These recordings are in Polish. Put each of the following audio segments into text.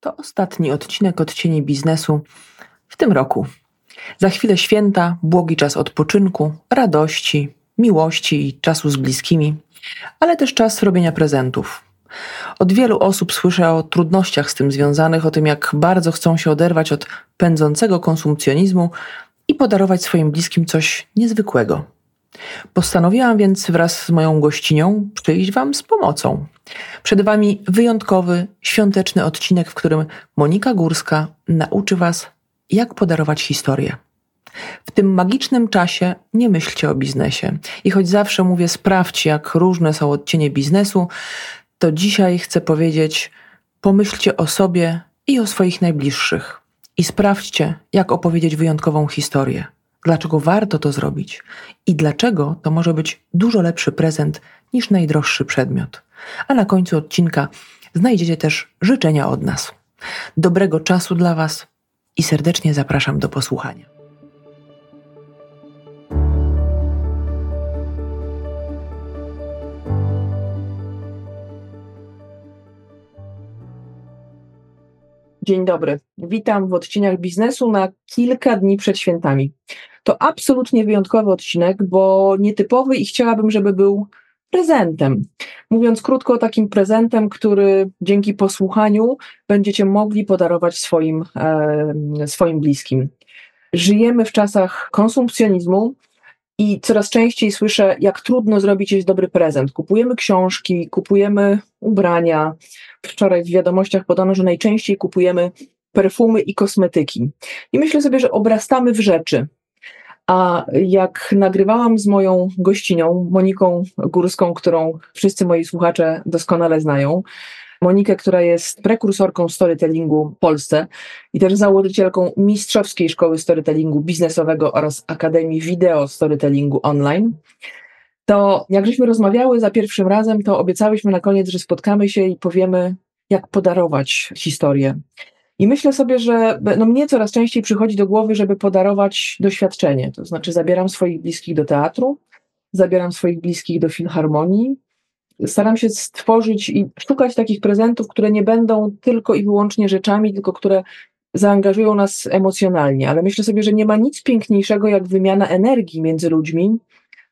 To ostatni odcinek odcieni biznesu w tym roku. Za chwilę święta, błogi czas odpoczynku, radości, miłości i czasu z bliskimi, ale też czas robienia prezentów. Od wielu osób słyszę o trudnościach z tym związanych, o tym, jak bardzo chcą się oderwać od pędzącego konsumpcjonizmu i podarować swoim bliskim coś niezwykłego. Postanowiłam więc wraz z moją gościnią przyjść Wam z pomocą. Przed Wami wyjątkowy, świąteczny odcinek, w którym Monika Górska nauczy Was, jak podarować historię. W tym magicznym czasie nie myślcie o biznesie. I choć zawsze mówię, sprawdźcie, jak różne są odcienie biznesu, to dzisiaj chcę powiedzieć, pomyślcie o sobie i o swoich najbliższych. I sprawdźcie, jak opowiedzieć wyjątkową historię dlaczego warto to zrobić i dlaczego to może być dużo lepszy prezent niż najdroższy przedmiot. A na końcu odcinka znajdziecie też życzenia od nas. Dobrego czasu dla Was i serdecznie zapraszam do posłuchania. Dzień dobry. Witam w odcieniach biznesu na kilka dni przed świętami. To absolutnie wyjątkowy odcinek, bo nietypowy i chciałabym, żeby był prezentem. Mówiąc krótko, takim prezentem, który dzięki posłuchaniu będziecie mogli podarować swoim, e, swoim bliskim. Żyjemy w czasach konsumpcjonizmu, i coraz częściej słyszę, jak trudno zrobić jest dobry prezent. Kupujemy książki, kupujemy ubrania. Wczoraj w wiadomościach podano, że najczęściej kupujemy perfumy i kosmetyki. I myślę sobie, że obrastamy w rzeczy. A jak nagrywałam z moją gościnią, Moniką Górską, którą wszyscy moi słuchacze doskonale znają, Monikę, która jest prekursorką storytellingu w Polsce i też założycielką Mistrzowskiej Szkoły Storytellingu Biznesowego oraz Akademii Wideo Storytellingu Online. To jak żeśmy rozmawiały za pierwszym razem, to obiecałyśmy na koniec, że spotkamy się i powiemy, jak podarować historię. I myślę sobie, że no mnie coraz częściej przychodzi do głowy, żeby podarować doświadczenie. To znaczy, zabieram swoich bliskich do teatru, zabieram swoich bliskich do filharmonii, staram się stworzyć i szukać takich prezentów, które nie będą tylko i wyłącznie rzeczami, tylko które zaangażują nas emocjonalnie. Ale myślę sobie, że nie ma nic piękniejszego jak wymiana energii między ludźmi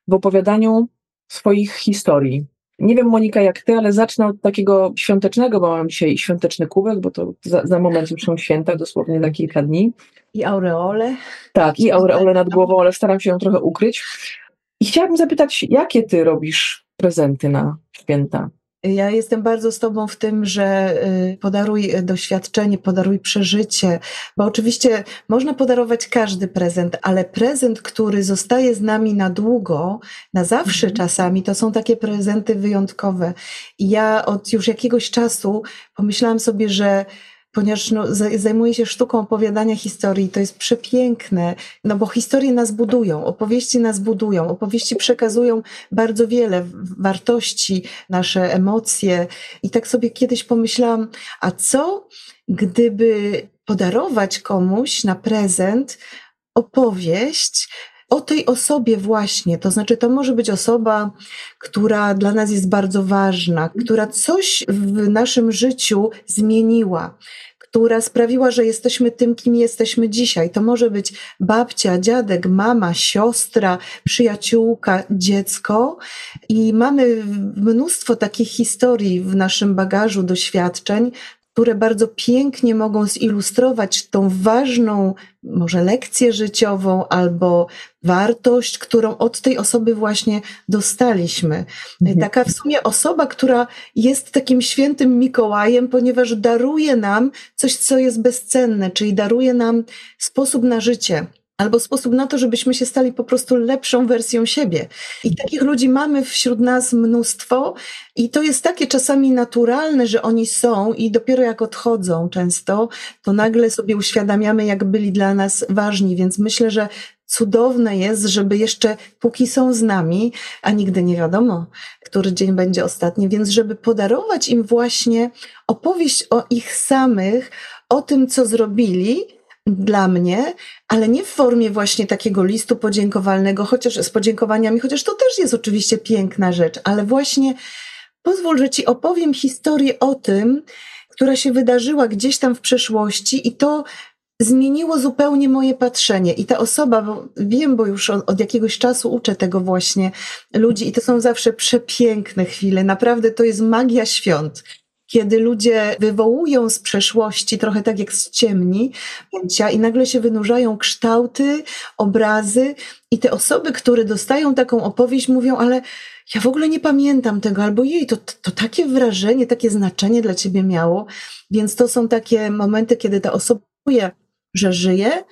w opowiadaniu swoich historii. Nie wiem, Monika, jak ty, ale zacznę od takiego świątecznego, bo mam dzisiaj świąteczny kubek, bo to za, za moment już są święta, dosłownie za kilka dni. I aureole. Tak, i aureole nad głową, ale staram się ją trochę ukryć. I chciałabym zapytać, jakie ty robisz prezenty na święta? Ja jestem bardzo z Tobą w tym, że y, podaruj doświadczenie, podaruj przeżycie, bo oczywiście można podarować każdy prezent, ale prezent, który zostaje z nami na długo, na zawsze mhm. czasami, to są takie prezenty wyjątkowe. I ja od już jakiegoś czasu pomyślałam sobie, że ponieważ no, zajmuję się sztuką opowiadania historii, to jest przepiękne, no bo historie nas budują, opowieści nas budują, opowieści przekazują bardzo wiele wartości, nasze emocje. I tak sobie kiedyś pomyślałam, a co gdyby podarować komuś na prezent opowieść, o tej osobie właśnie. To znaczy, to może być osoba, która dla nas jest bardzo ważna, która coś w naszym życiu zmieniła, która sprawiła, że jesteśmy tym, kim jesteśmy dzisiaj. To może być babcia, dziadek, mama, siostra, przyjaciółka, dziecko. I mamy mnóstwo takich historii w naszym bagażu doświadczeń, które bardzo pięknie mogą zilustrować tą ważną, może lekcję życiową albo wartość, którą od tej osoby właśnie dostaliśmy. Mhm. Taka w sumie osoba, która jest takim świętym Mikołajem, ponieważ daruje nam coś, co jest bezcenne, czyli daruje nam sposób na życie albo sposób na to, żebyśmy się stali po prostu lepszą wersją siebie. I takich ludzi mamy wśród nas mnóstwo, i to jest takie czasami naturalne, że oni są, i dopiero jak odchodzą często, to nagle sobie uświadamiamy, jak byli dla nas ważni. Więc myślę, że cudowne jest, żeby jeszcze póki są z nami, a nigdy nie wiadomo, który dzień będzie ostatni, więc żeby podarować im właśnie opowieść o ich samych, o tym, co zrobili, dla mnie, ale nie w formie właśnie takiego listu podziękowalnego, chociaż z podziękowaniami, chociaż to też jest oczywiście piękna rzecz, ale właśnie pozwól, że ci opowiem historię o tym, która się wydarzyła gdzieś tam w przeszłości i to zmieniło zupełnie moje patrzenie. I ta osoba, bo wiem, bo już od, jakiegoś czasu uczę tego właśnie ludzi, i to są zawsze przepiękne chwile. Naprawdę to jest magia świąt. Kiedy ludzie wywołują z przeszłości, trochę tak jak z ciemni, i nagle się wynurzają kształty, obrazy, i te osoby, które dostają taką opowieść, mówią, ale ja w ogóle nie pamiętam tego, albo jej, to, to takie wrażenie, takie znaczenie dla ciebie miało. Więc to są takie momenty, kiedy ta osoba że żyje,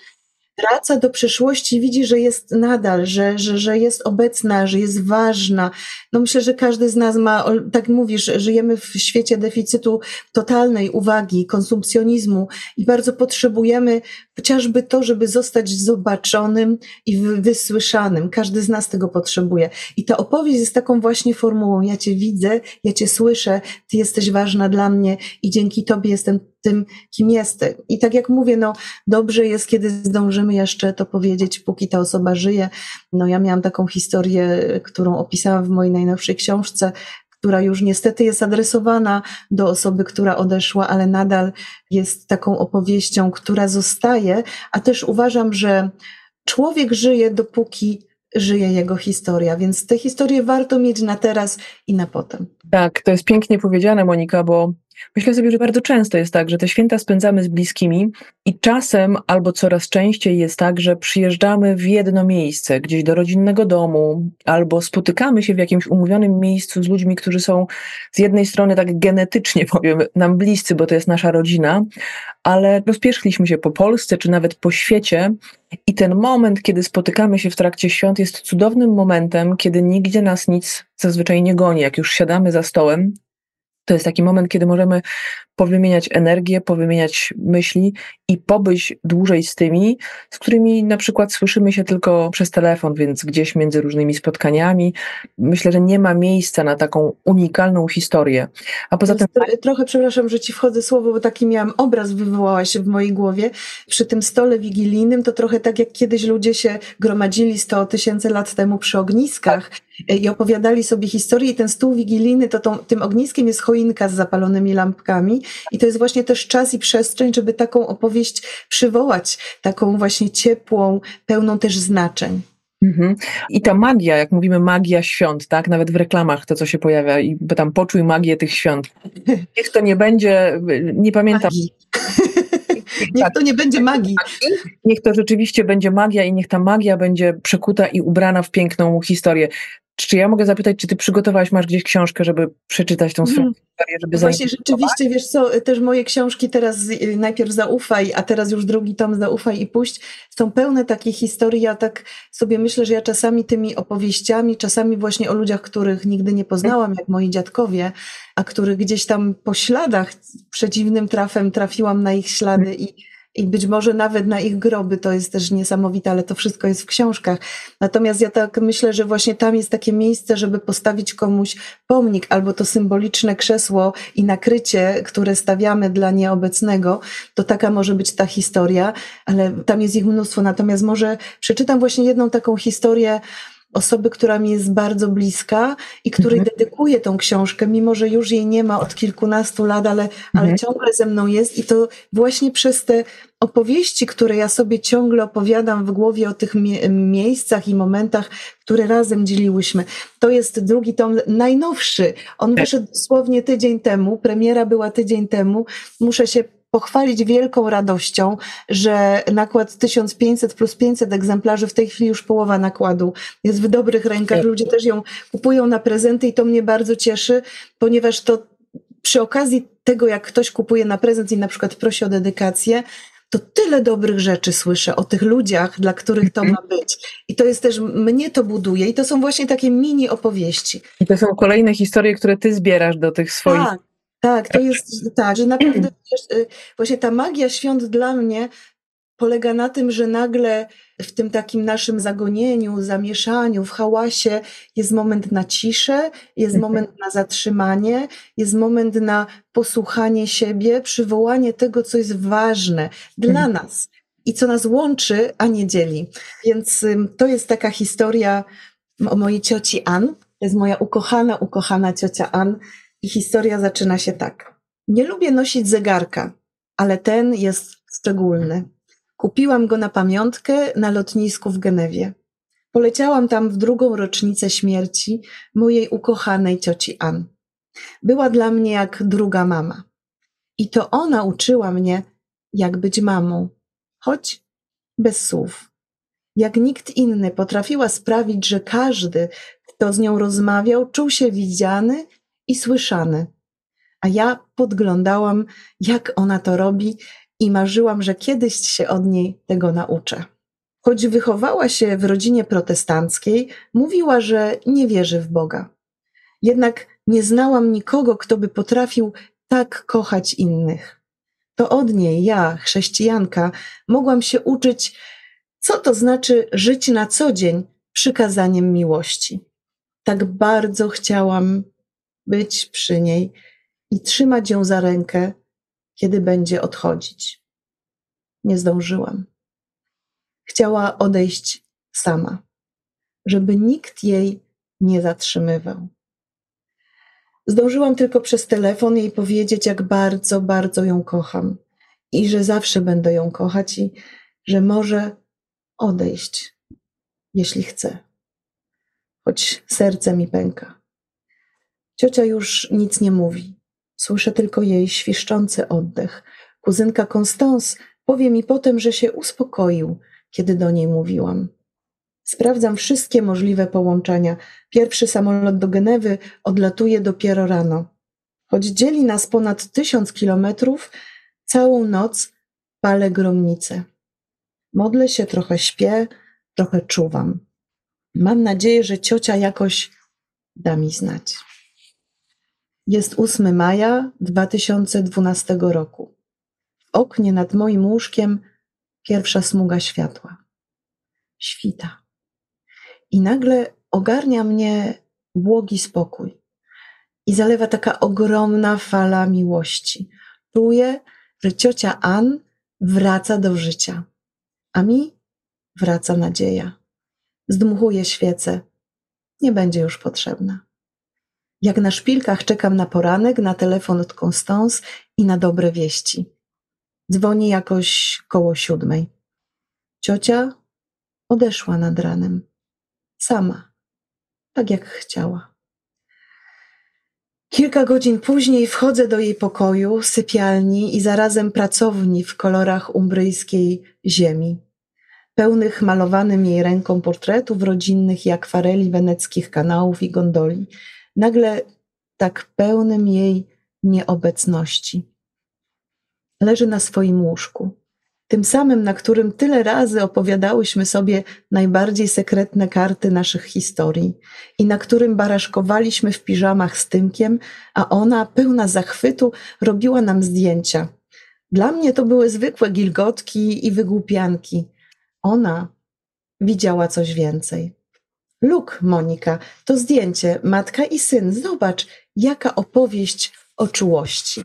wraca do przeszłości widzi, że jest nadal, że, że, że jest obecna, że jest ważna. No myślę, że każdy z nas ma, tak mówisz, żyjemy w świecie deficytu totalnej uwagi, konsumpcjonizmu i bardzo potrzebujemy chociażby to, żeby zostać zobaczonym i wysłyszanym. Każdy z nas tego potrzebuje. I ta opowieść jest taką właśnie formułą. Ja Cię widzę, ja Cię słyszę, Ty jesteś ważna dla mnie i dzięki Tobie jestem tym, kim jestem. I tak jak mówię, no dobrze jest, kiedy zdążymy jeszcze to powiedzieć, póki ta osoba żyje. No ja miałam taką historię, którą opisałam w mojej najnowszej książce, która już niestety jest adresowana do osoby, która odeszła, ale nadal jest taką opowieścią, która zostaje, a też uważam, że człowiek żyje dopóki żyje jego historia, więc te historie warto mieć na teraz i na potem. Tak, to jest pięknie powiedziane, Monika, bo Myślę sobie, że bardzo często jest tak, że te święta spędzamy z bliskimi i czasem albo coraz częściej jest tak, że przyjeżdżamy w jedno miejsce, gdzieś do rodzinnego domu, albo spotykamy się w jakimś umówionym miejscu z ludźmi, którzy są z jednej strony tak genetycznie, powiem, nam bliscy, bo to jest nasza rodzina, ale rozpierzchliśmy się po Polsce czy nawet po świecie i ten moment, kiedy spotykamy się w trakcie świąt, jest cudownym momentem, kiedy nigdzie nas nic zazwyczaj nie goni. Jak już siadamy za stołem, to jest taki moment, kiedy możemy powymieniać energię, powymieniać myśli i pobyć dłużej z tymi, z którymi na przykład słyszymy się tylko przez telefon, więc gdzieś między różnymi spotkaniami. Myślę, że nie ma miejsca na taką unikalną historię. A poza tym. Trochę przepraszam, że ci wchodzę słowo, bo taki miałam obraz, wywołała się w mojej głowie. Przy tym stole wigilijnym to trochę tak jak kiedyś ludzie się gromadzili 100 tysięcy lat temu przy ogniskach e, i opowiadali sobie historię i ten stół wigilijny, to tą, tym ogniskiem jest choinka z zapalonymi lampkami i to jest właśnie też czas i przestrzeń, żeby taką opowieść przywołać, taką właśnie ciepłą, pełną też znaczeń. Mhm. I ta magia, jak mówimy magia świąt, tak? Nawet w reklamach to, co się pojawia i tam poczuj magię tych świąt. Niech to nie będzie, nie pamiętam. Niech to nie będzie magii. Niech to rzeczywiście będzie magia i niech ta magia będzie przekuta i ubrana w piękną historię. Czy ja mogę zapytać, czy ty przygotowałaś, masz gdzieś książkę, żeby przeczytać tą swoją mm. historię, żeby Właśnie rzeczywiście, wiesz co, też moje książki teraz najpierw zaufaj, a teraz już drugi tom zaufaj i puść, są pełne takich historii. Ja tak sobie myślę, że ja czasami tymi opowieściami, czasami właśnie o ludziach, których nigdy nie poznałam, jak moi dziadkowie, a których gdzieś tam po śladach przeciwnym trafem trafiłam na ich ślady i i być może nawet na ich groby to jest też niesamowite, ale to wszystko jest w książkach. Natomiast ja tak myślę, że właśnie tam jest takie miejsce, żeby postawić komuś pomnik albo to symboliczne krzesło i nakrycie, które stawiamy dla nieobecnego, to taka może być ta historia, ale tam jest ich mnóstwo. Natomiast może przeczytam właśnie jedną taką historię, osoby, która mi jest bardzo bliska i której mhm. dedykuję tą książkę, mimo że już jej nie ma od kilkunastu lat, ale, ale mhm. ciągle ze mną jest i to właśnie przez te opowieści, które ja sobie ciągle opowiadam w głowie o tych mie miejscach i momentach, które razem dzieliłyśmy. To jest drugi tom, najnowszy. On tak. wyszedł dosłownie tydzień temu, premiera była tydzień temu. Muszę się pochwalić wielką radością, że nakład 1500 plus 500 egzemplarzy, w tej chwili już połowa nakładu jest w dobrych rękach. Tak. Ludzie też ją kupują na prezenty i to mnie bardzo cieszy, ponieważ to przy okazji tego, jak ktoś kupuje na prezent i na przykład prosi o dedykację, to tyle dobrych rzeczy słyszę o tych ludziach, dla których to ma być. I to jest też, mnie to buduje i to są właśnie takie mini opowieści. I to są kolejne historie, które ty zbierasz do tych swoich tak. Tak, to jest tak, że naprawdę y, właśnie ta magia świąt dla mnie polega na tym, że nagle w tym takim naszym zagonieniu, zamieszaniu, w hałasie jest moment na ciszę, jest mhm. moment na zatrzymanie, jest moment na posłuchanie siebie, przywołanie tego, co jest ważne dla mhm. nas i co nas łączy, a nie dzieli. Więc to jest taka historia o mojej cioci Ann. To jest moja ukochana, ukochana ciocia Ann, i historia zaczyna się tak. Nie lubię nosić zegarka, ale ten jest szczególny. Kupiłam go na pamiątkę na lotnisku w Genewie. Poleciałam tam w drugą rocznicę śmierci mojej ukochanej cioci Ann. Była dla mnie jak druga mama. I to ona uczyła mnie, jak być mamą, choć bez słów. Jak nikt inny potrafiła sprawić, że każdy, kto z nią rozmawiał, czuł się widziany i słyszany. A ja podglądałam, jak ona to robi i marzyłam, że kiedyś się od niej tego nauczę. Choć wychowała się w rodzinie protestanckiej, mówiła, że nie wierzy w Boga. Jednak nie znałam nikogo, kto by potrafił tak kochać innych. To od niej ja, chrześcijanka, mogłam się uczyć, co to znaczy żyć na co dzień przykazaniem miłości. Tak bardzo chciałam być przy niej i trzymać ją za rękę, kiedy będzie odchodzić. Nie zdążyłam. Chciała odejść sama, żeby nikt jej nie zatrzymywał. Zdążyłam tylko przez telefon jej powiedzieć, jak bardzo, bardzo ją kocham i że zawsze będę ją kochać i że może odejść, jeśli chce. Choć serce mi pęka. Ciocia już nic nie mówi. Słyszę tylko jej świszczący oddech. Kuzynka Constance powie mi potem, że się uspokoił, kiedy do niej mówiłam. Sprawdzam wszystkie możliwe połączenia. Pierwszy samolot do Genewy odlatuje dopiero rano. Choć dzieli nas ponad tysiąc kilometrów, całą noc palę gromnicę. Modlę się, trochę śpię, trochę czuwam. Mam nadzieję, że ciocia jakoś da mi znać. Jest 8 maja 2012 roku. W oknie nad moim łóżkiem pierwsza smuga światła. Świta. I nagle ogarnia mnie błogi spokój. I zalewa taka ogromna fala miłości. Czuję, że ciocia Ann wraca do życia, a mi wraca nadzieja. Zdmuchuję świecę. Nie będzie już potrzebna. Jak na szpilkach czekam na poranek, na telefon od Constance i na dobre wieści. Dzwoni jakoś koło siódmej. Ciocia odeszła nad ranem. Sama. Tak jak chciała. Kilka godzin później wchodzę do jej pokoju, sypialni i zarazem pracowni w kolorach umbryjskiej ziemi, pełnych malowanym jej ręką portretów rodzinnych i akwareli weneckich kanałów i gondoli, nagle tak pełnym jej nieobecności. Leży na swoim łóżku, tym samym, na którym tyle razy opowiadałyśmy sobie najbardziej sekretne karty naszych historii i na którym baraszkowaliśmy w piżamach z Tymkiem, a ona, pełna zachwytu, robiła nam zdjęcia. Dla mnie to były zwykłe gilgotki i wygłupianki. Ona widziała coś więcej. Luk, Monika, to zdjęcie, matka i syn. Zobacz, jaka opowieść o czułości.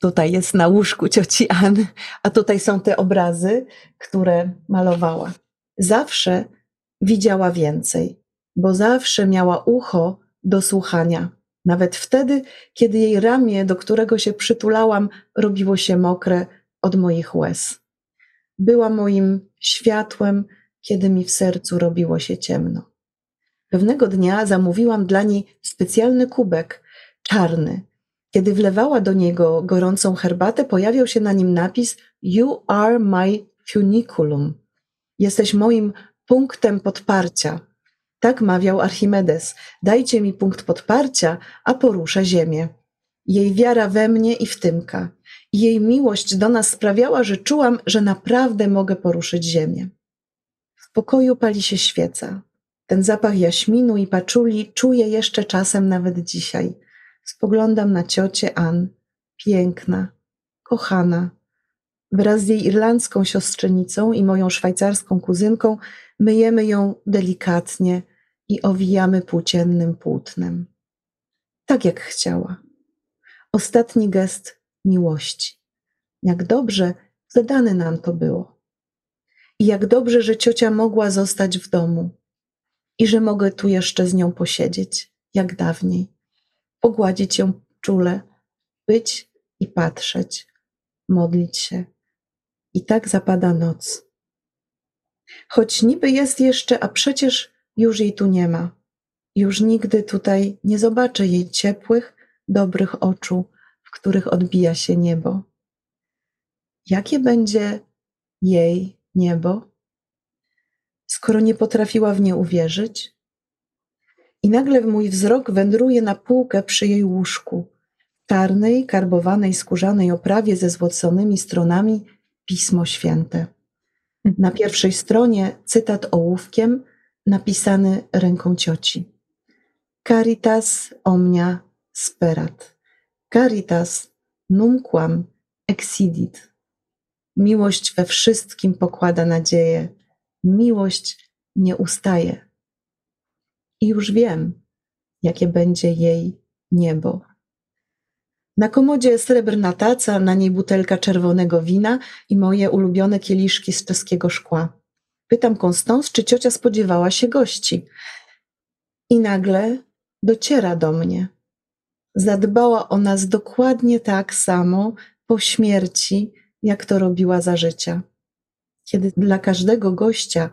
Tutaj jest na łóżku cioci Anny, a tutaj są te obrazy, które malowała. Zawsze widziała więcej, bo zawsze miała ucho do słuchania. Nawet wtedy, kiedy jej ramię, do którego się przytulałam, robiło się mokre od moich łez. Była moim światłem, kiedy mi w sercu robiło się ciemno. Pewnego dnia zamówiłam dla niej specjalny kubek, czarny. Kiedy wlewała do niego gorącą herbatę, pojawiał się na nim napis You are my funiculum. Jesteś moim punktem podparcia. Tak mawiał Archimedes. Dajcie mi punkt podparcia, a poruszę ziemię. Jej wiara we mnie i w Tymka. Jej miłość do nas sprawiała, że czułam, że naprawdę mogę poruszyć ziemię. W pokoju pali się świeca. Ten zapach jaśminu i paczuli czuję jeszcze czasem nawet dzisiaj. Spoglądam na ciocię Ann, piękna, kochana. Wraz z jej irlandzką siostrzenicą i moją szwajcarską kuzynką myjemy ją delikatnie i owijamy płóciennym płótnem. Tak jak chciała. Ostatni gest miłości. Jak dobrze zadane nam to było. I jak dobrze, że ciocia mogła zostać w domu i że mogę tu jeszcze z nią posiedzieć, jak dawniej, pogładzić ją czule, być i patrzeć, modlić się. I tak zapada noc. Choć niby jest jeszcze, a przecież już jej tu nie ma. Już nigdy tutaj nie zobaczę jej ciepłych, dobrych oczu, w których odbija się niebo. Jakie będzie jej niebo, skoro nie potrafiła w nie uwierzyć? I nagle mój wzrok wędruje na półkę przy jej łóżku, czarnej, karbowanej, skórzanej oprawie ze złoconymi stronami Pismo Święte. Na pierwszej stronie cytat ołówkiem napisany ręką cioci. Caritas omnia sperat. Caritas numquam exidit. Miłość we wszystkim pokłada nadzieję. Miłość nie ustaje. I już wiem, jakie będzie jej niebo. Na komodzie srebrna taca, na niej butelka czerwonego wina i moje ulubione kieliszki z czeskiego szkła. Pytam Konstans, czy ciocia spodziewała się gości. I nagle dociera do mnie. Zadbała o nas dokładnie tak samo po śmierci, jak to robiła za życia. Kiedy dla każdego gościa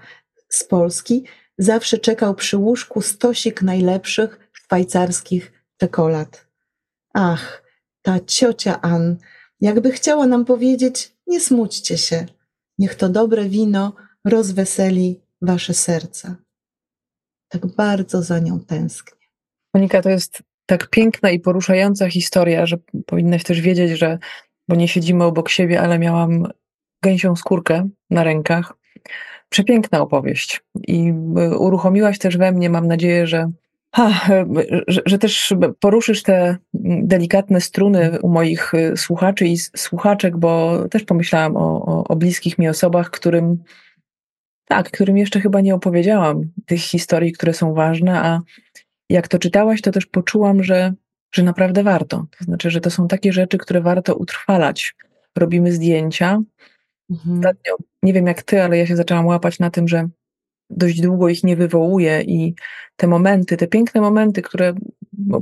z Polski zawsze czekał przy łóżku stosik najlepszych szwajcarskich czekolad. Ach, ta ciocia Ann, jakby chciała nam powiedzieć: Nie smućcie się, niech to dobre wino rozweseli wasze serca. Tak bardzo za nią tęsknię. Monika, to jest tak piękna i poruszająca historia, że powinnaś też wiedzieć, że, bo nie siedzimy obok siebie, ale miałam gęsią skórkę na rękach. Przepiękna opowieść. I y, uruchomiłaś też we mnie, mam nadzieję, że ha, że, że, też poruszysz te delikatne struny u moich y, słuchaczy i słuchaczek, bo też pomyślałam o, o, o bliskich mi osobach, którym tak, którym jeszcze chyba nie opowiedziałam tych historii, które są ważne, a jak to czytałaś, to też poczułam, że, że naprawdę warto. To znaczy, że to są takie rzeczy, które warto utrwalać. Robimy zdjęcia. Mhm. Ostatnio, nie wiem jak ty, ale ja się zaczęłam łapać na tym, że dość długo ich nie wywołuję i te momenty, te piękne momenty, które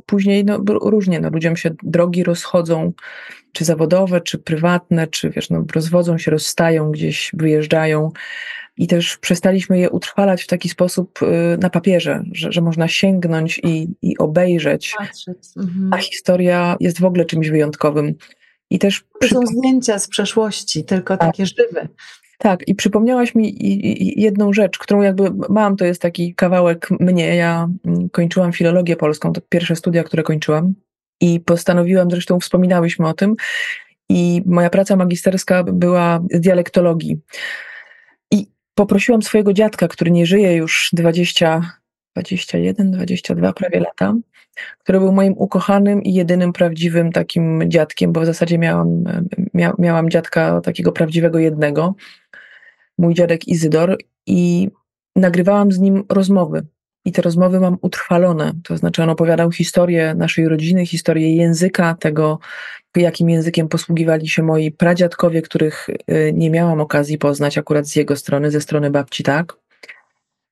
później no, różnie, no, ludziom się drogi rozchodzą, czy zawodowe, czy prywatne, czy wiesz, no, rozwodzą się, rozstają, gdzieś wyjeżdżają i też przestaliśmy je utrwalać w taki sposób y, na papierze, że, że można sięgnąć i, i obejrzeć. Mhm. A historia jest w ogóle czymś wyjątkowym. I też to są zdjęcia z przeszłości, tylko tak. takie żywe. Tak, i przypomniałaś mi jedną rzecz, którą jakby mam, to jest taki kawałek mnie. Ja mm, kończyłam filologię polską, to pierwsze studia, które kończyłam. I postanowiłam, zresztą wspominałyśmy o tym, i moja praca magisterska była z dialektologii. I poprosiłam swojego dziadka, który nie żyje już 20, 21, 22 prawie lata, który był moim ukochanym i jedynym prawdziwym takim dziadkiem, bo w zasadzie miałam, mia, miałam dziadka takiego prawdziwego jednego, mój dziadek Izydor i nagrywałam z nim rozmowy. I te rozmowy mam utrwalone, to znaczy on opowiadał historię naszej rodziny, historię języka, tego, jakim językiem posługiwali się moi pradziadkowie, których y, nie miałam okazji poznać akurat z jego strony, ze strony babci, tak.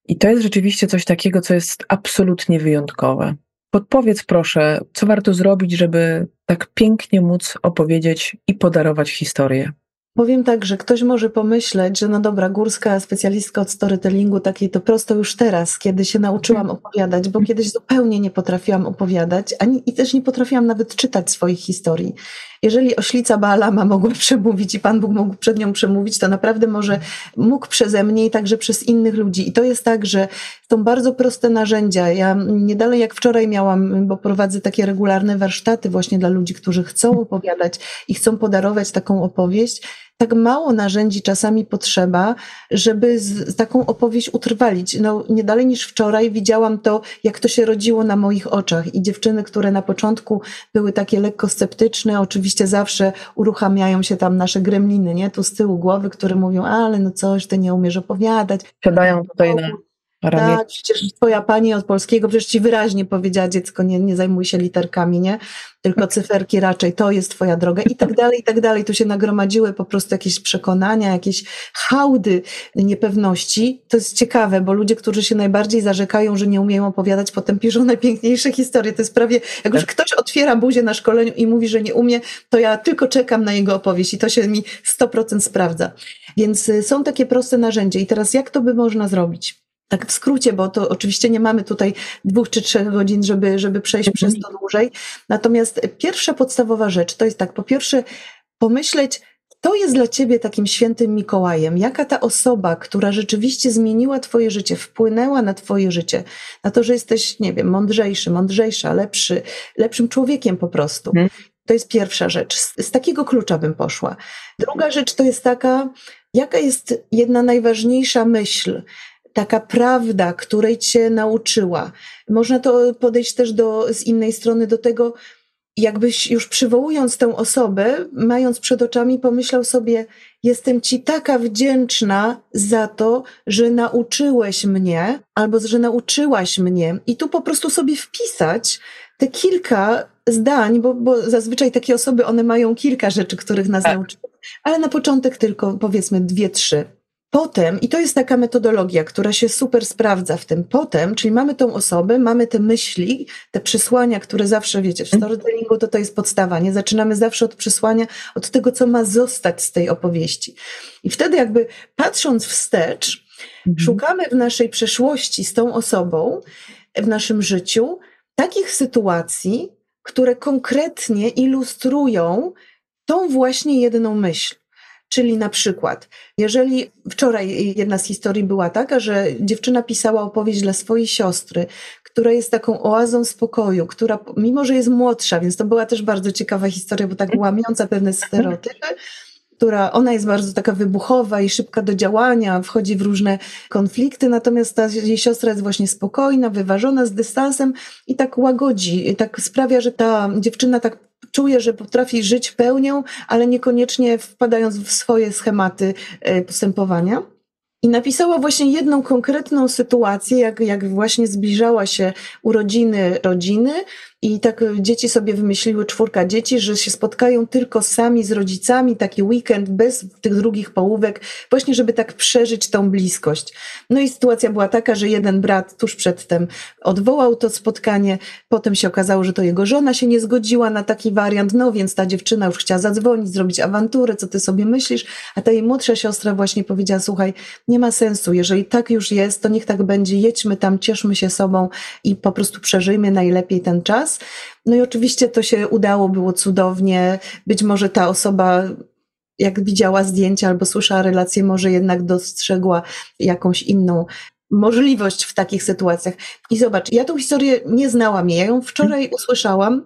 I to jest rzeczywiście coś takiego, co jest absolutnie wyjątkowe. Podpowiedz proszę, co warto zrobić, żeby tak pięknie móc opowiedzieć i podarować historię. Powiem tak, że ktoś może pomyśleć, że no dobra, górska specjalistka od storytellingu takiej to prosto już teraz, kiedy się nauczyłam mhm. opowiadać, bo kiedyś zupełnie nie potrafiłam opowiadać ani, i też nie potrafiłam nawet czytać swoich historii. Jeżeli oślica Baalama mogła przemówić i Pan Bóg mógł przed nią przemówić, to naprawdę może mógł przeze mnie i także przez innych ludzi. I to jest tak, że są bardzo proste narzędzia. Ja nie dalej jak wczoraj miałam, bo prowadzę takie regularne warsztaty właśnie dla ludzi, którzy chcą opowiadać i chcą podarować taką opowieść tak mało narzędzi czasami potrzeba, żeby z, taką opowieść utrwalić. No, nie dalej niż wczoraj widziałam to, jak to się rodziło na moich oczach. I dziewczyny, które na początku były takie lekko sceptyczne, oczywiście zawsze uruchamiają się tam nasze gremliny, nie? Tu z tyłu głowy, które mówią, ale no coś, ty nie umiesz opowiadać. Siadają tutaj na Ramię. Tak, przecież twoja pani od polskiego przecież ci wyraźnie powiedziała, dziecko, nie, nie zajmuj się literkami, nie? Tylko cyferki raczej, to jest twoja droga i tak dalej, i tak dalej. Tu się nagromadziły po prostu jakieś przekonania, jakieś hałdy niepewności. To jest ciekawe, bo ludzie, którzy się najbardziej zarzekają, że nie umieją opowiadać, potem piszą najpiękniejsze historie. To jest prawie, jak już ktoś otwiera buzię na szkoleniu i mówi, że nie umie, to ja tylko czekam na jego opowieść i to się mi 100% sprawdza. Więc y, są takie proste narzędzia. I teraz jak to by można zrobić? Tak w skrócie, bo to oczywiście nie mamy tutaj dwóch czy trzech godzin, żeby, żeby przejść przez to dłużej. Natomiast pierwsza podstawowa rzecz to jest tak, po pierwsze pomyśleć, kto jest dla ciebie takim świętym Mikołajem? Jaka ta osoba, która rzeczywiście zmieniła twoje życie, wpłynęła na twoje życie, na to, że jesteś, nie wiem, mądrzejszy, mądrzejsza, lepszy, lepszym człowiekiem po prostu. Hmm. To jest pierwsza rzecz. Z, z takiego klucza bym poszła. Druga rzecz to jest taka, jaka jest jedna najważniejsza myśl, taka prawda, której cię nauczyła. Można to podejść też do, z innej strony do tego, jakbyś już przywołując tę osobę, mając przed oczami, pomyślał sobie: Jestem ci taka wdzięczna za to, że nauczyłeś mnie, albo że nauczyłaś mnie. I tu po prostu sobie wpisać te kilka zdań, bo, bo zazwyczaj takie osoby, one mają kilka rzeczy, których nas tak. nauczyły, ale na początek tylko powiedzmy dwie, trzy. Potem, i to jest taka metodologia, która się super sprawdza w tym, potem, czyli mamy tą osobę, mamy te myśli, te przesłania, które zawsze wiecie, w storytellingu to to jest podstawa, nie? Zaczynamy zawsze od przesłania, od tego, co ma zostać z tej opowieści. I wtedy jakby patrząc wstecz, mhm. szukamy w naszej przeszłości z tą osobą, w naszym życiu, takich sytuacji, które konkretnie ilustrują tą właśnie jedną myśl. Czyli na przykład, jeżeli wczoraj jedna z historii była taka, że dziewczyna pisała opowieść dla swojej siostry, która jest taką oazą spokoju, która, mimo że jest młodsza, więc to była też bardzo ciekawa historia, bo tak łamiąca pewne stereotypy, która ona jest bardzo taka wybuchowa i szybka do działania, wchodzi w różne konflikty, natomiast ta jej siostra jest właśnie spokojna, wyważona, z dystansem i tak łagodzi, i tak sprawia, że ta dziewczyna tak czuje, że potrafi żyć pełnią, ale niekoniecznie wpadając w swoje schematy e, postępowania. I napisała właśnie jedną konkretną sytuację, jak, jak właśnie zbliżała się urodziny rodziny, i tak dzieci sobie wymyśliły, czwórka dzieci, że się spotkają tylko sami z rodzicami, taki weekend bez tych drugich połówek, właśnie żeby tak przeżyć tą bliskość. No i sytuacja była taka, że jeden brat tuż przedtem odwołał to spotkanie, potem się okazało, że to jego żona się nie zgodziła na taki wariant, no więc ta dziewczyna już chciała zadzwonić, zrobić awanturę, co ty sobie myślisz, a ta jej młodsza siostra właśnie powiedziała, słuchaj, nie ma sensu, jeżeli tak już jest, to niech tak będzie, jedźmy tam, cieszmy się sobą i po prostu przeżyjmy najlepiej ten czas. No i oczywiście to się udało, było cudownie. Być może ta osoba jak widziała zdjęcia albo słyszała relacje, może jednak dostrzegła jakąś inną możliwość w takich sytuacjach. I zobacz, ja tą historię nie znałam, ja ją wczoraj usłyszałam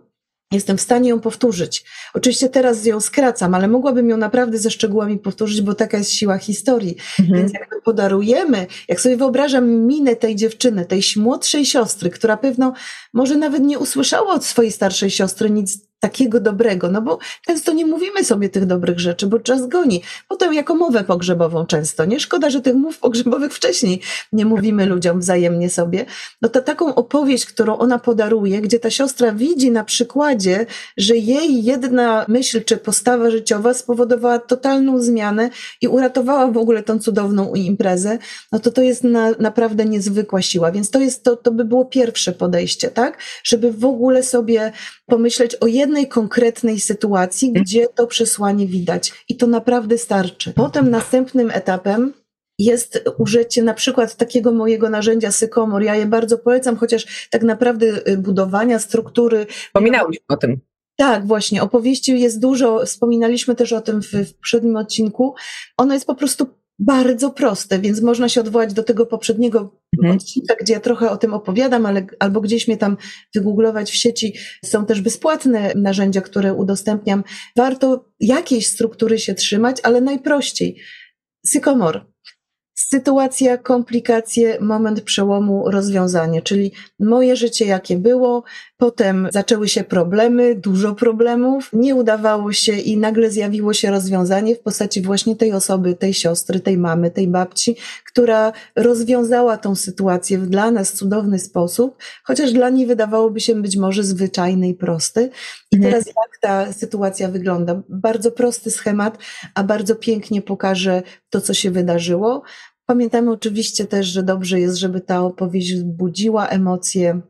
jestem w stanie ją powtórzyć. Oczywiście teraz ją skracam, ale mogłabym ją naprawdę ze szczegółami powtórzyć, bo taka jest siła historii. Mhm. Więc jak podarujemy, jak sobie wyobrażam minę tej dziewczyny, tej młodszej siostry, która pewno może nawet nie usłyszała od swojej starszej siostry nic takiego dobrego, no bo często nie mówimy sobie tych dobrych rzeczy, bo czas goni. Potem jako mowę pogrzebową często, nie? Szkoda, że tych mów pogrzebowych wcześniej nie mówimy ludziom wzajemnie sobie. No to taką opowieść, którą ona podaruje, gdzie ta siostra widzi na przykładzie, że jej jedna myśl czy postawa życiowa spowodowała totalną zmianę i uratowała w ogóle tą cudowną imprezę, no to to jest na, naprawdę niezwykła siła. Więc to jest, to, to by było pierwsze podejście, tak? Żeby w ogóle sobie pomyśleć o jednej konkretnej sytuacji, mhm. gdzie to przesłanie widać. I to naprawdę starczy. Potem następnym etapem jest użycie na przykład takiego mojego narzędzia Sykomor. Ja je bardzo polecam, chociaż tak naprawdę y, budowania struktury. Wspominałeś o tym. Tak, właśnie. Opowieści jest dużo. Wspominaliśmy też o tym w, w poprzednim odcinku. Ono jest po prostu bardzo proste, więc można się odwołać do tego poprzedniego mhm. odcinka, gdzie ja trochę o tym opowiadam, ale albo gdzieś mnie tam wygooglować w sieci. Są też bezpłatne narzędzia, które udostępniam. Warto jakiejś struktury się trzymać, ale najprościej. Sykomor. Sytuacja, komplikacje, moment przełomu, rozwiązanie, czyli moje życie jakie było, Potem zaczęły się problemy, dużo problemów, nie udawało się i nagle zjawiło się rozwiązanie w postaci właśnie tej osoby, tej siostry, tej mamy, tej babci, która rozwiązała tą sytuację w dla nas cudowny sposób, chociaż dla niej wydawałoby się być może zwyczajny i prosty. I mhm. teraz jak ta sytuacja wygląda? Bardzo prosty schemat, a bardzo pięknie pokaże to, co się wydarzyło. Pamiętamy oczywiście też, że dobrze jest, żeby ta opowieść budziła emocje,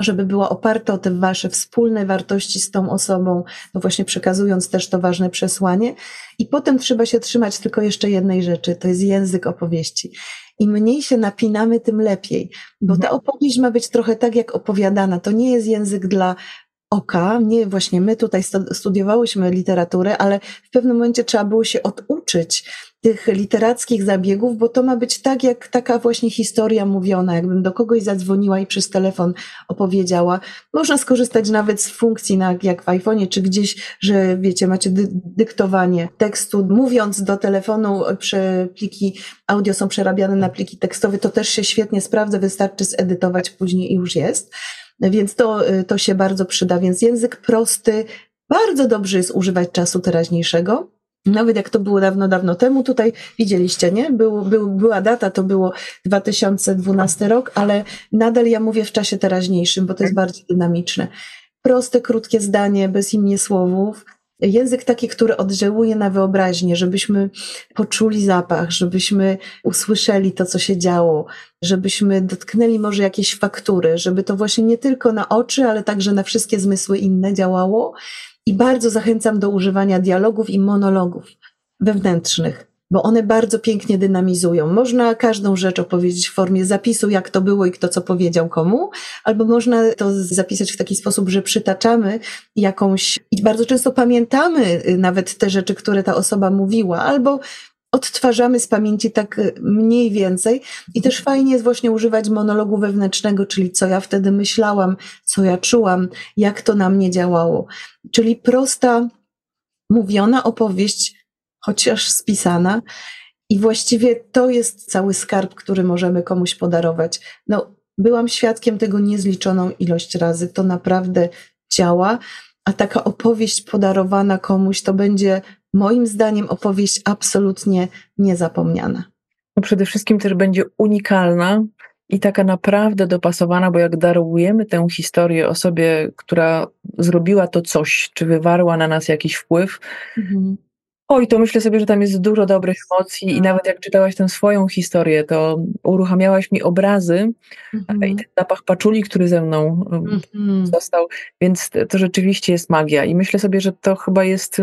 żeby była oparta o te wasze wspólne wartości z tą osobą, no właśnie przekazując też to ważne przesłanie. I potem trzeba się trzymać tylko jeszcze jednej rzeczy, to jest język opowieści. Im mniej się napinamy, tym lepiej, bo ta mhm. opowieść ma być trochę tak jak opowiadana. To nie jest język dla oka. Nie, właśnie my tutaj studiowałyśmy literaturę, ale w pewnym momencie trzeba było się oduczyć tych literackich zabiegów, bo to ma być tak, jak taka właśnie historia mówiona, jakbym do kogoś zadzwoniła i przez telefon opowiedziała. Można skorzystać nawet z funkcji, jak w iPhone'ie, czy gdzieś, że wiecie, macie dy dyktowanie tekstu, mówiąc do telefonu, pliki audio są przerabiane na pliki tekstowe, to też się świetnie sprawdza, wystarczy zedytować później i już jest. Więc to, to się bardzo przyda. Więc język prosty, bardzo dobrze jest używać czasu teraźniejszego. Nawet jak to było dawno, dawno temu, tutaj widzieliście, nie? Był, był, była data, to było 2012 rok, ale nadal ja mówię w czasie teraźniejszym, bo to jest bardziej dynamiczne. Proste, krótkie zdanie, bez imię słowów. Język taki, który oddziałuje na wyobraźnię, żebyśmy poczuli zapach, żebyśmy usłyszeli to, co się działo, żebyśmy dotknęli może jakieś faktury, żeby to właśnie nie tylko na oczy, ale także na wszystkie zmysły inne działało. I bardzo zachęcam do używania dialogów i monologów wewnętrznych, bo one bardzo pięknie dynamizują. Można każdą rzecz opowiedzieć w formie zapisu, jak to było i kto co powiedział komu, albo można to zapisać w taki sposób, że przytaczamy jakąś, i bardzo często pamiętamy y, nawet te rzeczy, które ta osoba mówiła, albo odtwarzamy z pamięci tak y, mniej więcej. I też fajnie jest właśnie używać monologu wewnętrznego, czyli co ja wtedy myślałam, co ja czułam, jak to na mnie działało. Czyli prosta, mówiona opowieść, chociaż spisana. I właściwie to jest cały skarb, który możemy komuś podarować. No, byłam świadkiem tego niezliczoną ilość razy. To naprawdę działa, a taka opowieść podarowana komuś to będzie moim zdaniem opowieść absolutnie niezapomniana. No przede wszystkim też będzie unikalna i taka naprawdę dopasowana, bo jak darujemy tę historię osobie, która zrobiła to coś, czy wywarła na nas jakiś wpływ, mhm. Oj, to myślę sobie, że tam jest dużo dobrych emocji i nawet jak czytałaś tę swoją historię, to uruchamiałaś mi obrazy mm-hmm. i ten zapach paczuli, który ze mną mm-hmm. został, więc to rzeczywiście jest magia i myślę sobie, że to chyba jest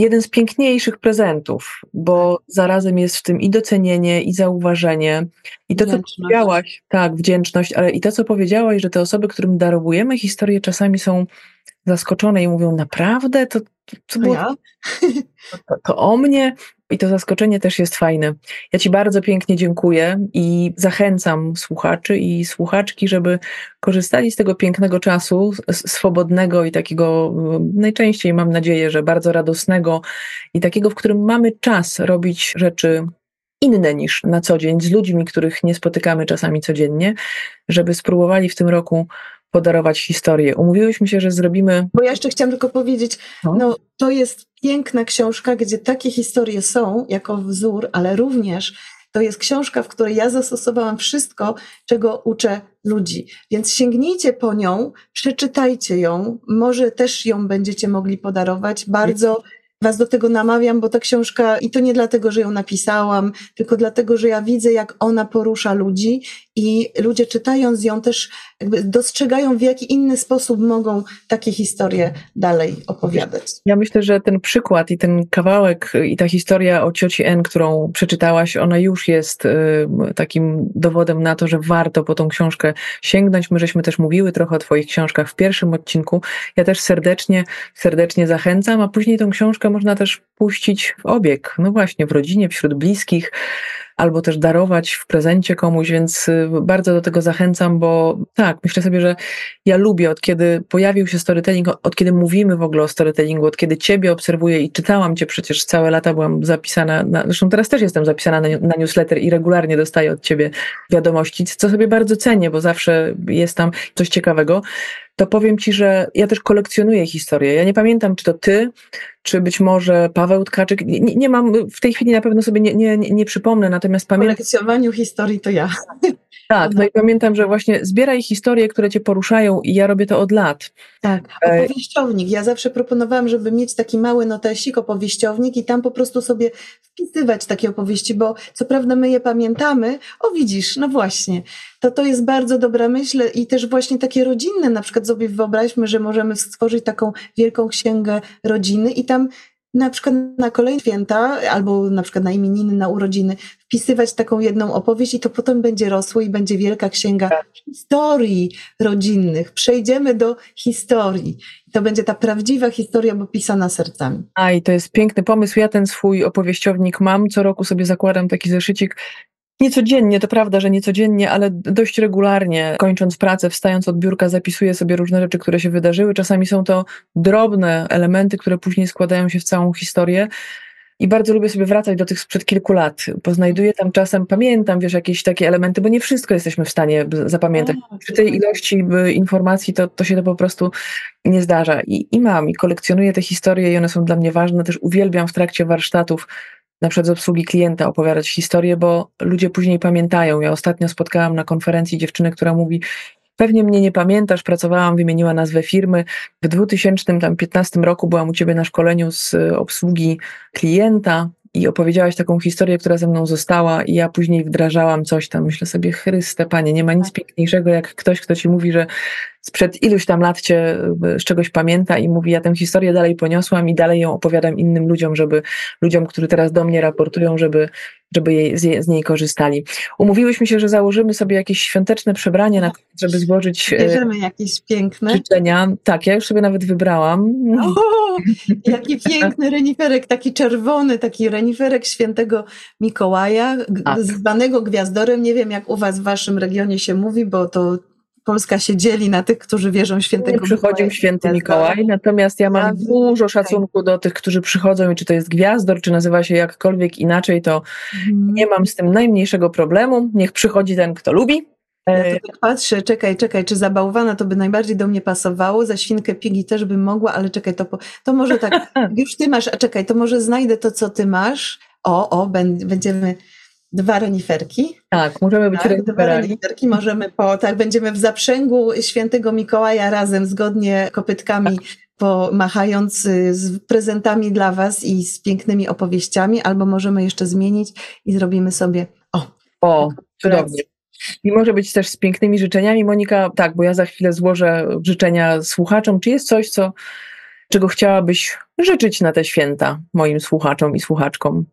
jeden z piękniejszych prezentów, bo zarazem jest w tym i docenienie, i zauważenie, i to, co powiedziałaś, tak, wdzięczność, ale i to, co powiedziałaś, że te osoby, którym darujemy historię, czasami są zaskoczone i mówią, naprawdę? To, to, to było... Ja? To, to o mnie? I to zaskoczenie też jest fajne. Ja Ci bardzo pięknie dziękuję i zachęcam słuchaczy i słuchaczki, żeby korzystali z tego pięknego czasu, swobodnego i takiego najczęściej mam nadzieję, że bardzo radosnego i takiego, w którym mamy czas robić rzeczy inne niż na co dzień, z ludźmi, których nie spotykamy czasami codziennie, żeby spróbowali w tym roku podarować historię. Umówiłyśmy się, że zrobimy. Bo ja jeszcze chciałam tylko powiedzieć, no, no to jest piękna książka, gdzie takie historie są jako wzór, ale również to jest książka, w której ja zastosowałam wszystko, czego uczę ludzi. Więc sięgnijcie po nią, przeczytajcie ją, może też ją będziecie mogli podarować. Bardzo Was do tego namawiam, bo ta książka, i to nie dlatego, że ją napisałam, tylko dlatego, że ja widzę, jak ona porusza ludzi i ludzie czytając ją też jakby dostrzegają, w jaki inny sposób mogą takie historie dalej opowiadać. Ja myślę, że ten przykład i ten kawałek i ta historia o cioci N, którą przeczytałaś, ona już jest y, takim dowodem na to, że warto po tą książkę sięgnąć. My żeśmy też mówiły trochę o Twoich książkach w pierwszym odcinku. Ja też serdecznie, serdecznie zachęcam, a później tą książkę można też puścić w obieg. No właśnie, w rodzinie, wśród bliskich albo też darować w prezencie komuś, więc y, bardzo do tego zachęcam, bo tak, myślę sobie, że ja lubię, od kiedy pojawił się storytelling, od kiedy mówimy w ogóle o storytellingu, od kiedy ciebie obserwuję i czytałam cię przecież całe lata, byłam zapisana, na, zresztą teraz też jestem zapisana na, na newsletter i regularnie dostaję od ciebie wiadomości, co sobie bardzo cenię, bo zawsze jest tam coś ciekawego to powiem ci, że ja też kolekcjonuję historię. Ja nie pamiętam, czy to ty, czy być może Paweł Tkaczyk. Nie, nie mam, w tej chwili na pewno sobie nie, nie, nie przypomnę, natomiast pamiętam. Kolekcjonowaniu historii to ja. Tak, no i pamiętam, że właśnie zbieraj historie, które cię poruszają i ja robię to od lat. Tak, opowieściownik. Ja zawsze proponowałam, żeby mieć taki mały notesik, opowieściownik i tam po prostu sobie wpisywać takie opowieści, bo co prawda my je pamiętamy, o widzisz, no właśnie, to to jest bardzo dobra myśl i też właśnie takie rodzinne, na przykład sobie wyobraźmy, że możemy stworzyć taką wielką księgę rodziny i tam na przykład na kolejne święta, albo na przykład na imieniny, na urodziny, wpisywać taką jedną opowieść i to potem będzie rosło i będzie wielka księga tak. historii rodzinnych. Przejdziemy do historii. To będzie ta prawdziwa historia, bo pisana sercami. A i to jest piękny pomysł. Ja ten swój opowieściownik mam. Co roku sobie zakładam taki zeszycik Niecodziennie, to prawda, że niecodziennie, ale dość regularnie, kończąc pracę, wstając od biurka, zapisuję sobie różne rzeczy, które się wydarzyły. Czasami są to drobne elementy, które później składają się w całą historię. I bardzo lubię sobie wracać do tych sprzed kilku lat, bo znajduję tam czasem, pamiętam, wiesz, jakieś takie elementy, bo nie wszystko jesteśmy w stanie zapamiętać. Przy tej ilości informacji to, to się to po prostu nie zdarza. I, I mam, i kolekcjonuję te historie i one są dla mnie ważne. Też uwielbiam w trakcie warsztatów na przykład z obsługi klienta opowiadać historię, bo ludzie później pamiętają. Ja ostatnio spotkałam na konferencji dziewczynę, która mówi, Pewnie mnie nie pamiętasz, pracowałam, wymieniła nazwę firmy. W 2015 roku byłam u ciebie na szkoleniu z obsługi klienta i opowiedziałaś taką historię, która ze mną została i ja później wdrażałam coś tam. Myślę sobie, Chryste, Panie, nie ma nic piękniejszego jak ktoś, kto ci mówi, że sprzed iluś tam lat cię z czegoś pamięta i mówi, ja tę historię dalej poniosłam i dalej ją opowiadam innym ludziom, żeby ludziom, którzy teraz do mnie raportują, żeby, żeby jej, z, z niej korzystali. Umówiłyśmy się, że założymy sobie jakieś świąteczne przebranie, na, żeby złożyć e, Bierzemy jakieś piękne życzenia. Tak, ja już sobie nawet wybrałam. O, jaki piękny reniferek, taki czerwony, taki reniferek świętego Mikołaja, tak. zwanego gwiazdorem. Nie wiem, jak u was w waszym regionie się mówi, bo to Polska się dzieli na tych, którzy wierzą świętego Mikołaja. Przychodził święty Mikołaj, natomiast ja mam dużo szacunku do tych, którzy przychodzą i czy to jest gwiazdor, czy nazywa się jakkolwiek inaczej, to hmm. nie mam z tym najmniejszego problemu. Niech przychodzi ten, kto lubi. Ja e, tak patrzę, czekaj, czekaj, czy za bałwana to by najbardziej do mnie pasowało, za świnkę pigi też bym mogła, ale czekaj, to, to może tak, już ty masz, a czekaj, to może znajdę to, co ty masz. O, o, będziemy dwa reniferki. Tak, możemy być tak, Dwa reniferki, możemy po, tak, będziemy w zaprzęgu świętego Mikołaja razem, zgodnie kopytkami, tak. pomachając y, z prezentami dla was i z pięknymi opowieściami, albo możemy jeszcze zmienić i zrobimy sobie, o. O, cudownie. I może być też z pięknymi życzeniami. Monika, tak, bo ja za chwilę złożę życzenia słuchaczom. Czy jest coś, co, czego chciałabyś życzyć na te święta moim słuchaczom i słuchaczkom?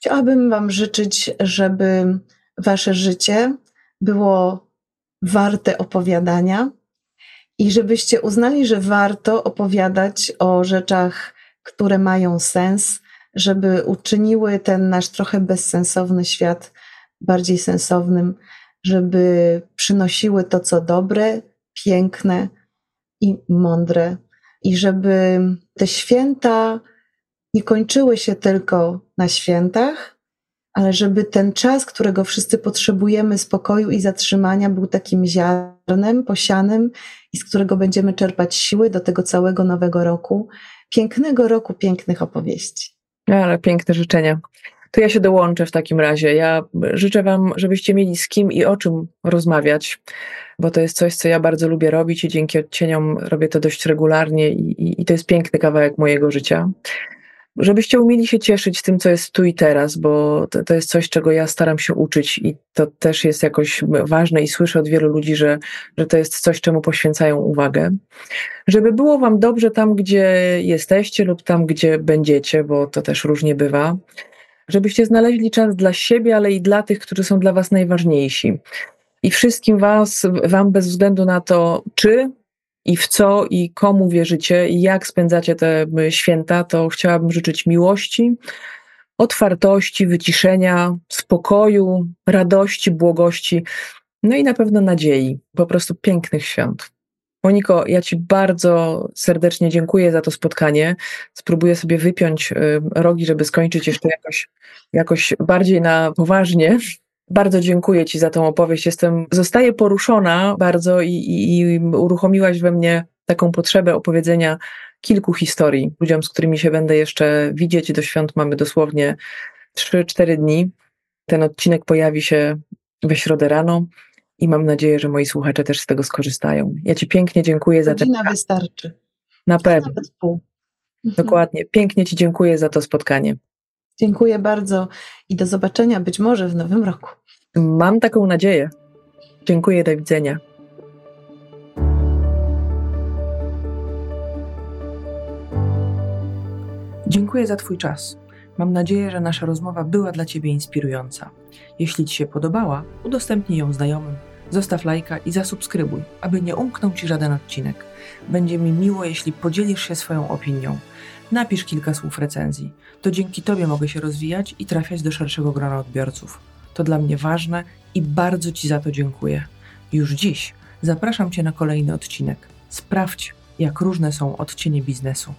Chciałabym Wam życzyć, żeby Wasze życie było warte opowiadania i żebyście uznali, że warto opowiadać o rzeczach, które mają sens, żeby uczyniły ten nasz trochę bezsensowny świat bardziej sensownym, żeby przynosiły to, co dobre, piękne i mądre, i żeby te święta nie kończyły się tylko na świętach, ale żeby ten czas, którego wszyscy potrzebujemy, spokoju i zatrzymania, był takim ziarnem posianym i z którego będziemy czerpać siły do tego całego nowego roku, pięknego roku pięknych opowieści. Ale piękne życzenia. To ja się dołączę w takim razie. Ja życzę Wam, żebyście mieli z kim i o czym rozmawiać, bo to jest coś, co ja bardzo lubię robić i dzięki odcieniom robię to dość regularnie i, i, i to jest piękny kawałek mojego życia żebyście umieli się cieszyć tym, co jest tu i teraz, bo to, to, jest coś, czego ja staram się uczyć i to też jest jakoś ważne i słyszę od wielu ludzi, że, że to jest coś, czemu poświęcają uwagę. Żeby było wam dobrze tam, gdzie jesteście lub tam, gdzie będziecie, bo to też różnie bywa. Żebyście znaleźli czas dla siebie, ale i dla tych, którzy są dla was najważniejsi. I wszystkim was, wam bez względu na to, czy i w co i komu wierzycie i jak spędzacie te święta, to chciałabym życzyć miłości, otwartości, wyciszenia, spokoju, radości, błogości, no i na pewno nadziei, po prostu pięknych świąt. Moniko, ja Ci bardzo serdecznie dziękuję za to spotkanie. Spróbuję sobie wypiąć y, rogi, żeby skończyć jeszcze jakoś, jakoś bardziej na poważnie. Bardzo dziękuję Ci za tą opowieść. Jestem, zostaję poruszona bardzo i, i, i uruchomiłaś we mnie taką potrzebę opowiedzenia kilku historii ludziom, z którymi się będę jeszcze widzieć. Do świąt mamy dosłownie 3-4 dni. Ten odcinek pojawi się we środę rano i mam nadzieję, że moi słuchacze też z tego skorzystają. Ja Ci pięknie dziękuję za Godzina wystarczy. Na pewno. Dokładnie. Pięknie Ci dziękuję za to spotkanie. Dziękuję bardzo i do zobaczenia być może w nowym roku. Mam taką nadzieję. Dziękuję, do widzenia. Dziękuję za Twój czas. Mam nadzieję, że nasza rozmowa była dla Ciebie inspirująca. Jeśli Ci się podobała, udostępnij ją znajomym, zostaw lajka i zasubskrybuj, aby nie umknął Ci żaden odcinek. Będzie mi miło, jeśli podzielisz się swoją opinią. Napisz kilka słów recenzji. To dzięki Tobie mogę się rozwijać i trafiać do szerszego grona odbiorców. To dla mnie ważne i bardzo Ci za to dziękuję. Już dziś zapraszam Cię na kolejny odcinek. Sprawdź, jak różne są odcienie biznesu.